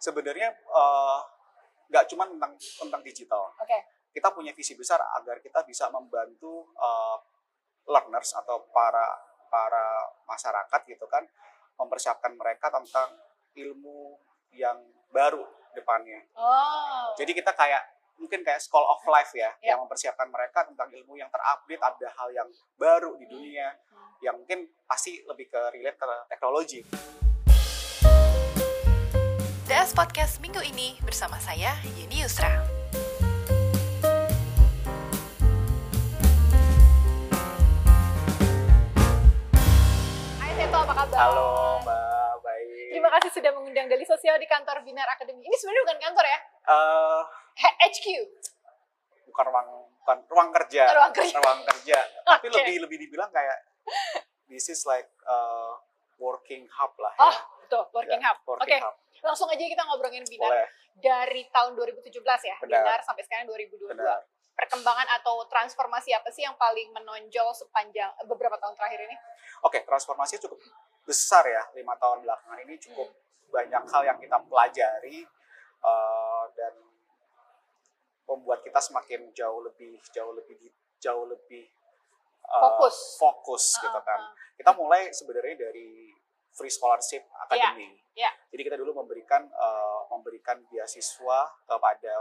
sebenarnya eh, nggak cuma tentang tentang digital. Oke. Kita punya visi besar agar kita bisa membantu eh, learners atau para para masyarakat gitu kan mempersiapkan mereka tentang ilmu yang baru depannya. Oh. Jadi kita kayak mungkin kayak school of life ya, Ya. yang mempersiapkan mereka tentang ilmu yang terupdate, ada hal yang baru di dunia, Hmm. yang mungkin pasti lebih ke relate ke teknologi. DS Podcast minggu ini bersama saya Yeni Yusra. Hai Seto, apa kabar? Halo Mbak, baik. Terima kasih sudah mengundang Dali Sosial di kantor Binar Academy. Ini sebenarnya bukan kantor ya? Eh, H- HQ. bukan ruang bukan ruang kerja, Ruang kerja. ruang kerja. Tapi Oke. lebih lebih dibilang kayak this is like uh, working hub lah ya. Oh, betul, working Ya, hub. working Oke, hub. Langsung aja kita ngobrolin Binar Boleh, dari tahun 2017 ya. Benar. Binar sampai sekarang 2022. benar. Perkembangan atau transformasi apa sih yang paling menonjol sepanjang beberapa tahun terakhir ini? Oke, transformasi cukup besar ya lima tahun belakangan ini cukup banyak hal yang kita pelajari uh, dan membuat kita semakin jauh lebih jauh lebih jauh lebih uh, Fokus. fokus gitu Ah, kan. ah. Kita mulai sebenarnya dari free scholarship academy. Iya. Jadi kita dulu memberikan uh, memberikan beasiswa kepada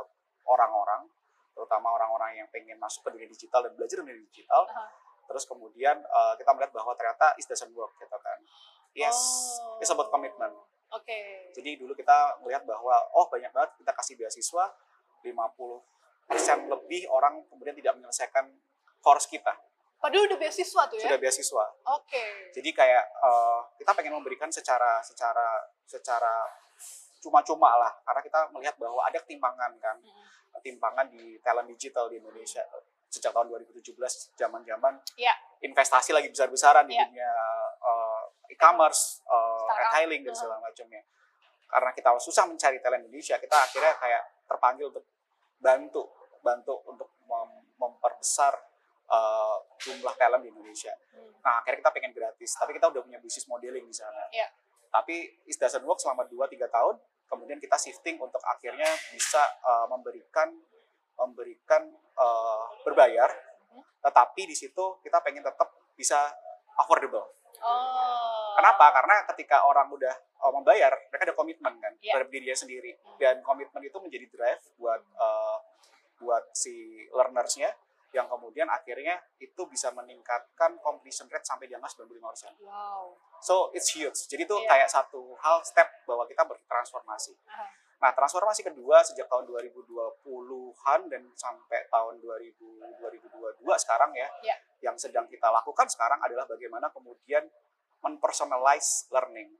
orang-orang, terutama orang-orang yang pengen masuk ke dunia digital dan belajar dunia digital. Aha. Terus kemudian uh, kita melihat bahwa ternyata it doesn't work gitu kan. Yes, Oh. it's about commitment. Oke. Jadi dulu kita melihat bahwa oh banyak banget kita kasih beasiswa 50% lebih orang kemudian tidak menyelesaikan course kita. Padahal udah beasiswa tuh ya? Sudah beasiswa. Oke. Jadi kayak uh, kita pengen memberikan secara secara secara cuma-cuma lah karena kita melihat bahwa ada ketimpangan kan Mm-mm. timpangan di talent digital di Indonesia sejak tahun 2017 zaman-zaman Iya. investasi lagi besar-besaran di Iya. dunia uh, e-commerce, uh, Startup. retailing dan segala macamnya. Karena kita susah mencari talent Indonesia, kita akhirnya kayak terpanggil untuk bantu bantu untuk mem- memperbesar uh, jumlah talent di Indonesia. Hmm. Nah, akhirnya kita pengen gratis, tapi kita udah punya bisnis modeling di sana. Iya. Tapi it doesn't work selama 2-3 tahun, kemudian kita shifting untuk akhirnya bisa uh, memberikan memberikan uh, berbayar, Mhm. tetapi di situ kita pengen tetap bisa affordable. Oh. Kenapa? Karena ketika orang udah uh, membayar, mereka ada komitmen kan Iya. terhadap dirinya sendiri, Hmm. dan komitmen itu menjadi drive buat uh, buat si learnersnya yang kemudian akhirnya itu bisa meningkatkan completion rate sampai di angka 95%. Wow. So it's huge. Jadi itu Iya. kayak satu hal step bahwa kita bertransformasi. Nah, transformasi kedua sejak tahun 2020-an dan sampai tahun 2000 2022 sekarang ya, Iya. yang sedang kita lakukan sekarang adalah bagaimana kemudian menpersonalize learning.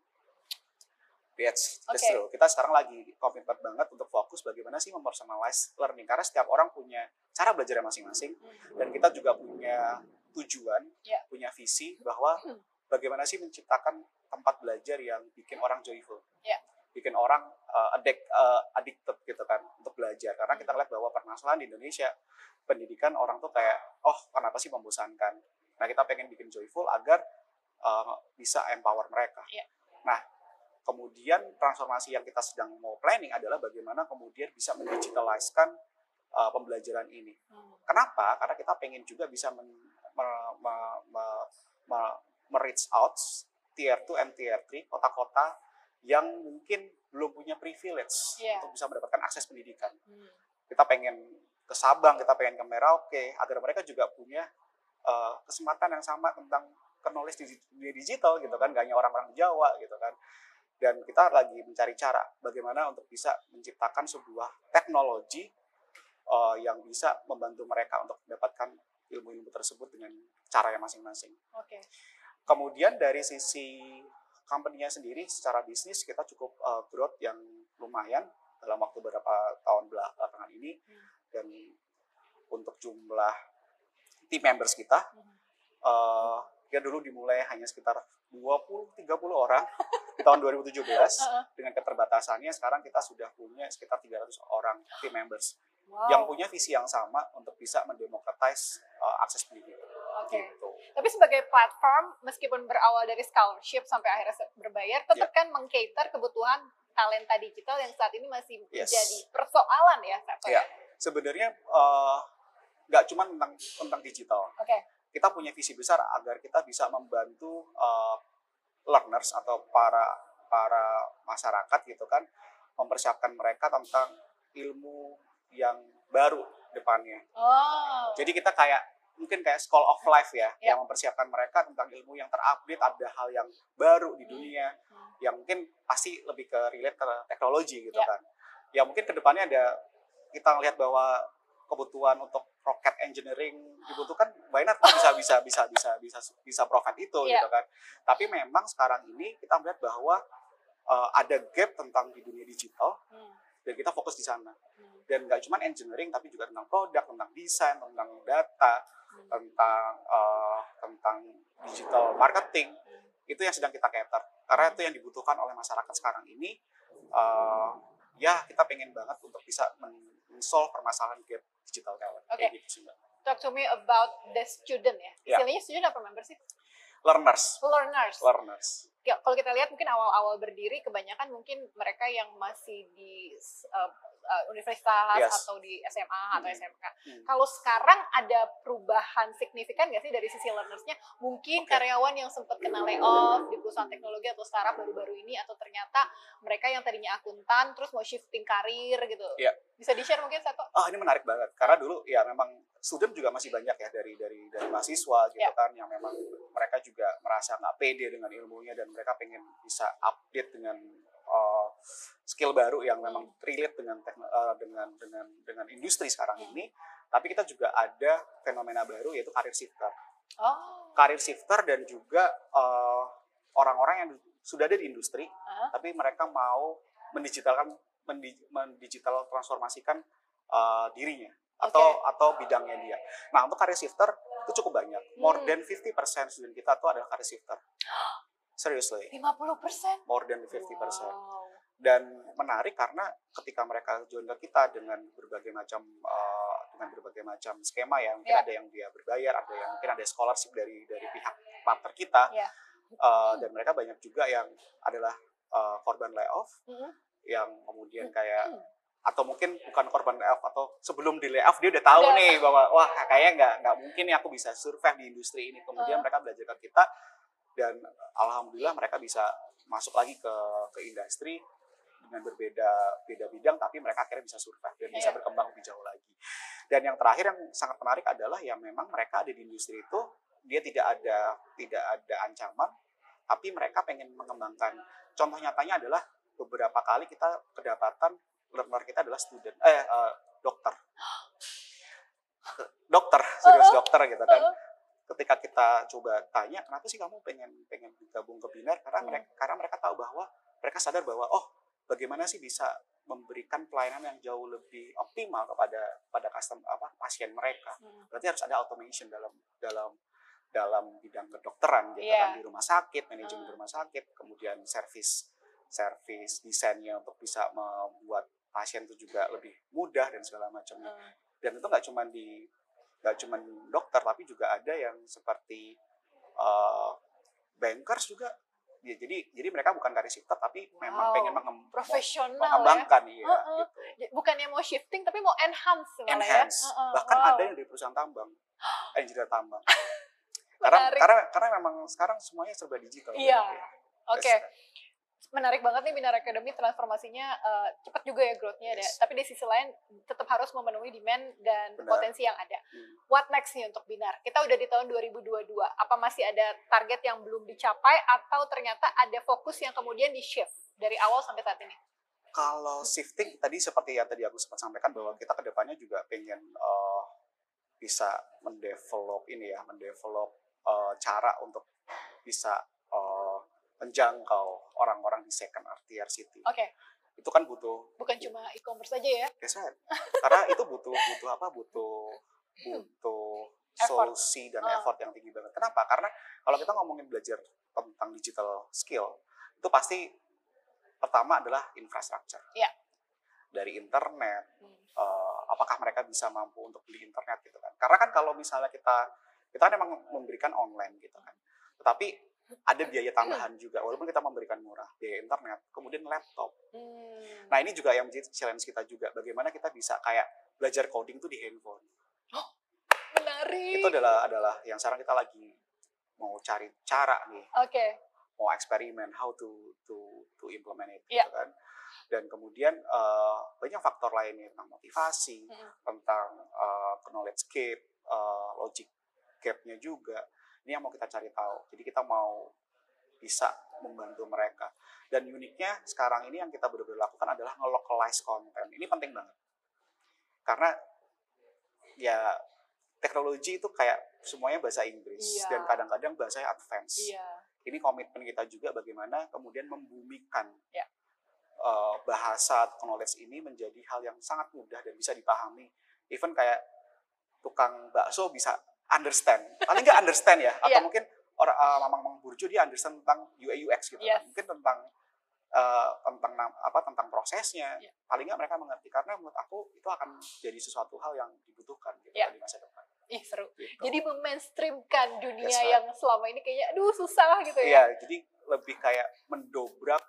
That's, that's true. Kita sekarang lagi komitmen banget untuk fokus bagaimana sih mempersonalize learning karena setiap orang punya cara belajar masing-masing Hmm. dan kita juga punya tujuan, Ya. punya visi bahwa Hmm. bagaimana sih menciptakan tempat belajar yang bikin orang joyful, Ya. bikin orang uh, addict, uh, addicted gitu kan untuk belajar. Karena Hmm. kita lihat bahwa permasalahan di Indonesia pendidikan orang tuh kayak, oh kenapa sih membosankan? Nah kita pengen bikin joyful agar uh, bisa empower mereka. Ya. Nah kemudian transformasi yang kita sedang mau planning adalah bagaimana kemudian bisa mendigitaliskan uh, pembelajaran ini. Hmm. Kenapa? Karena kita pengen juga bisa men, me, me, me, me- me-reach out tier 2 and tier 3 kota-kota yang mungkin belum punya privilege Iya. untuk bisa mendapatkan akses pendidikan. Hmm. Kita pengen ke Sabang, kita pengen ke Merauke agar mereka juga punya uh, kesempatan yang sama tentang knowledge di dunia digital gitu kan, gak hanya orang-orang Jawa gitu kan. Dan kita lagi mencari cara bagaimana untuk bisa menciptakan sebuah teknologi uh, yang bisa membantu mereka untuk mendapatkan ilmu-ilmu tersebut dengan cara yang masing-masing. Oke. Kemudian dari sisi company-nya sendiri secara bisnis kita cukup uh, growth yang lumayan dalam waktu beberapa tahun bela- belakangan ini Hmm. dan untuk jumlah team members kita Hmm. uh, ya dulu dimulai hanya sekitar 20-30 orang di tahun 2017 Heeh. dengan keterbatasannya sekarang kita sudah punya sekitar 300 orang team members Wow. yang punya visi yang sama untuk bisa mendemokratis uh, akses pendidikan. Oke. Gitu. Tapi sebagai platform, meskipun berawal dari scholarship sampai akhirnya berbayar, tetap kan mengcater kebutuhan talenta digital yang saat ini masih Yes. menjadi persoalan ya? Iya. Sebenarnya eh, nggak cuma tentang tentang digital. Oke. Kita punya visi besar agar kita bisa membantu eh, learners atau para para masyarakat gitu kan mempersiapkan mereka tentang ilmu yang baru depannya. Oh. Jadi kita kayak mungkin kayak school of life ya, Ya. yang mempersiapkan mereka tentang ilmu yang terupdate, ada hal yang baru di dunia, Hmm. yang mungkin pasti lebih ke relate ke teknologi gitu Ya. kan. Ya mungkin ke depannya ada kita ngelihat bahwa kebutuhan untuk rocket engineering dibutuhkan, not kita bisa bisa bisa bisa bisa bisa provide itu Ya. gitu kan. Tapi memang sekarang ini kita melihat bahwa uh, ada gap tentang di dunia digital Hmm. dan kita fokus di sana Hmm. dan nggak cuma engineering tapi juga tentang produk, tentang desain, tentang data, Hmm. tentang eh, tentang digital marketing itu yang sedang kita cater karena itu yang dibutuhkan oleh masyarakat sekarang ini eh, ya kita pengen banget untuk bisa men- men-solve permasalahan gap digital talent kayak gitu sih Mbak. Talk to me about the student ya. Ya. Istilahnya student apa member sih? learners Learners. learners Ya, kalau kita lihat mungkin awal-awal berdiri kebanyakan mungkin mereka yang masih di uh, uh, universitas Yes. atau di SMA atau Hmm. SMK. Hmm. Kalau sekarang ada perubahan signifikan nggak sih dari sisi learnersnya? Mungkin Oke. karyawan yang sempat kena layoff di perusahaan teknologi atau startup baru-baru ini atau ternyata mereka yang tadinya akuntan terus mau shifting karir gitu. Iya. Bisa di-share mungkin satu? oh ini menarik banget karena dulu ya memang student juga masih banyak ya dari dari dari mahasiswa gitu Ya. kan yang memang mereka juga merasa nggak pede dengan ilmunya dan mereka pengen bisa update dengan skill baru yang memang relate dengan uh, dengan dengan dengan industri sekarang ini tapi kita juga ada fenomena baru yaitu karir shifter Oh. karir shifter dan juga uh, orang-orang yang sudah ada di industri Hah? tapi mereka mau mendigitalkan mendi- mendigital transformasikan uh, dirinya atau atau bidangnya dia. Nah, untuk career shifter itu cukup banyak. More Hmm. than 50% student kita tuh adalah career shifter. Seriously, 50%? more than 50%. Wow. Dan menarik karena ketika mereka join ke kita dengan berbagai macam uh, dengan berbagai macam skema ya, mungkin Ya. ada yang dia berbayar, ada yang mungkin ada scholarship dari dari pihak partner kita. Ya. Uh, dan mereka banyak juga yang adalah uh, korban layoff Mhm. yang kemudian kayak Hmm. atau mungkin bukan korban layoff atau sebelum di layoff dia udah tahu Udah. nih bahwa wah kayaknya nggak nggak mungkin nih aku bisa survive di industri ini kemudian Uh. mereka belajar ke kita dan alhamdulillah mereka bisa masuk lagi ke ke industri dengan berbeda beda bidang tapi mereka akhirnya bisa survive dan bisa Iya. berkembang lebih jauh lagi dan yang terakhir yang sangat menarik adalah yang memang mereka ada di industri itu dia tidak ada tidak ada ancaman tapi mereka pengen mengembangkan contoh nyatanya adalah beberapa kali kita kedapatan learner kita adalah student eh eh, dokter dokter serius Uh-uh. dokter gitu kan Uh-uh. ketika kita coba tanya kenapa sih kamu pengen pengen gabung ke binar karena Hmm. mereka karena mereka tahu bahwa mereka sadar bahwa oh bagaimana sih bisa memberikan pelayanan yang jauh lebih optimal kepada pada customer apa pasien mereka Hmm. berarti harus ada automation dalam dalam dalam bidang kedokteran gitu kan di rumah sakit manajemen Hmm. rumah sakit kemudian servis servis desainnya untuk bisa membuat pasien itu juga lebih mudah dan segala macamnya Hmm. dan itu nggak cuma di nggak cuma dokter tapi juga ada yang seperti uh, bankers juga ya, jadi jadi mereka bukan karir shifter tapi memang Wow. pengen mengem- Profesional ya. mengembangkan iya Uh-uh. gitu J- Bukannya mau shifting tapi mau enhance malah enhance ya. Uh-uh. bahkan Wow. ada yang dari perusahaan tambang engineer tambang karena karena karena memang sekarang semuanya serba digital Iya. Iya. Oke, menarik banget nih Binar Academy transformasinya eh, cepat juga ya growth-nya. Yes. Tapi di sisi lain tetap harus memenuhi demand dan Benar. potensi yang ada. Hmm. What next nih untuk Binar? Kita udah di tahun 2022. Apa masih ada target yang belum dicapai atau ternyata ada fokus yang kemudian di shift dari awal sampai saat ini? kalau shifting tadi seperti yang tadi aku sempat sampaikan bahwa kita ke depannya juga pengen uh, bisa mendevelop ini ya mendevelop uh, cara untuk bisa uh, menjangkau orang-orang di second or tier city Oke, itu kan butuh bukan cuma e-commerce aja ya. That's right. karena itu butuh butuh apa butuh butuh solusi dan Ah. effort yang tinggi banget kenapa karena kalau kita ngomongin belajar tentang digital skill itu pasti pertama adalah infrastruktur Iya. dari internet Hmm. eh, apakah mereka bisa mampu untuk beli internet gitu kan karena kan kalau misalnya kita kita kan emang memberikan online gitu kan tetapi ada biaya tambahan juga walaupun kita memberikan murah biaya internet kemudian laptop Hmm. nah ini juga yang menjadi challenge kita juga bagaimana kita bisa kayak belajar coding itu di handphone menarik. itu adalah adalah yang sekarang kita lagi mau cari cara nih Oke. mau eksperimen how to to to implement it Iya. gitu kan dan kemudian eh, banyak faktor lainnya tentang motivasi Mm. tentang eh, knowledge gap eh, logic gapnya juga ini yang mau kita cari tahu jadi kita mau bisa membantu mereka dan uniknya sekarang ini yang kita benar-benar lakukan adalah nge-localize konten ini penting banget karena ya teknologi itu kayak semuanya bahasa Inggris Iya. dan kadang-kadang bahasanya advance Iya. ini komitmen kita juga bagaimana kemudian membumikan Ya. eh, bahasa atau knowledge ini menjadi hal yang sangat mudah dan bisa dipahami. Even kayak tukang bakso bisa understand, paling nggak understand ya, atau Iya. mungkin orang uh, mamang burjo dia understand tentang UI UX gitu, Yes. mungkin tentang eh, tentang apa tentang prosesnya, Iya. paling nggak mereka mengerti karena menurut aku itu akan jadi sesuatu hal yang dibutuhkan gitu Iya. di masa depan. Ih seru. Gitu. Jadi memainstreamkan dunia right. yang selama ini kayaknya aduh susah gitu ya. Iya, jadi lebih kayak mendobrak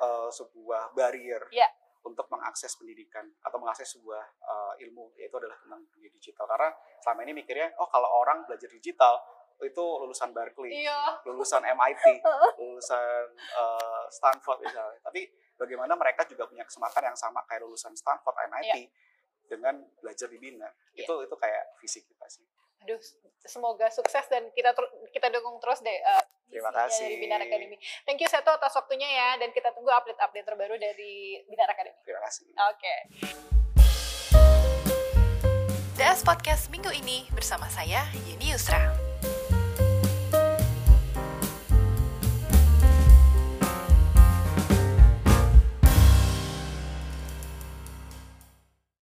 eh, sebuah barrier Iya. Untuk mengakses pendidikan atau mengakses sebuah eh, ilmu yaitu adalah tentang dunia digital. Karena selama ini mikirnya, oh kalau orang belajar digital itu lulusan Berkeley, Iya. lulusan MIT, lulusan eh, Stanford misalnya. Tapi bagaimana mereka juga punya kesempatan yang sama kayak lulusan Stanford, MIT dengan belajar di Bina. Iya. Itu itu kayak visi kita sih. Aduh, semoga sukses dan kita kita dukung terus deh uh, Terima misinya kasih. dari Binar Academy. Thank you Seto atas waktunya ya dan kita tunggu update-update terbaru dari Binar Academy. Terima kasih. Oke. DS Podcast minggu ini bersama saya, Yeni Yusra.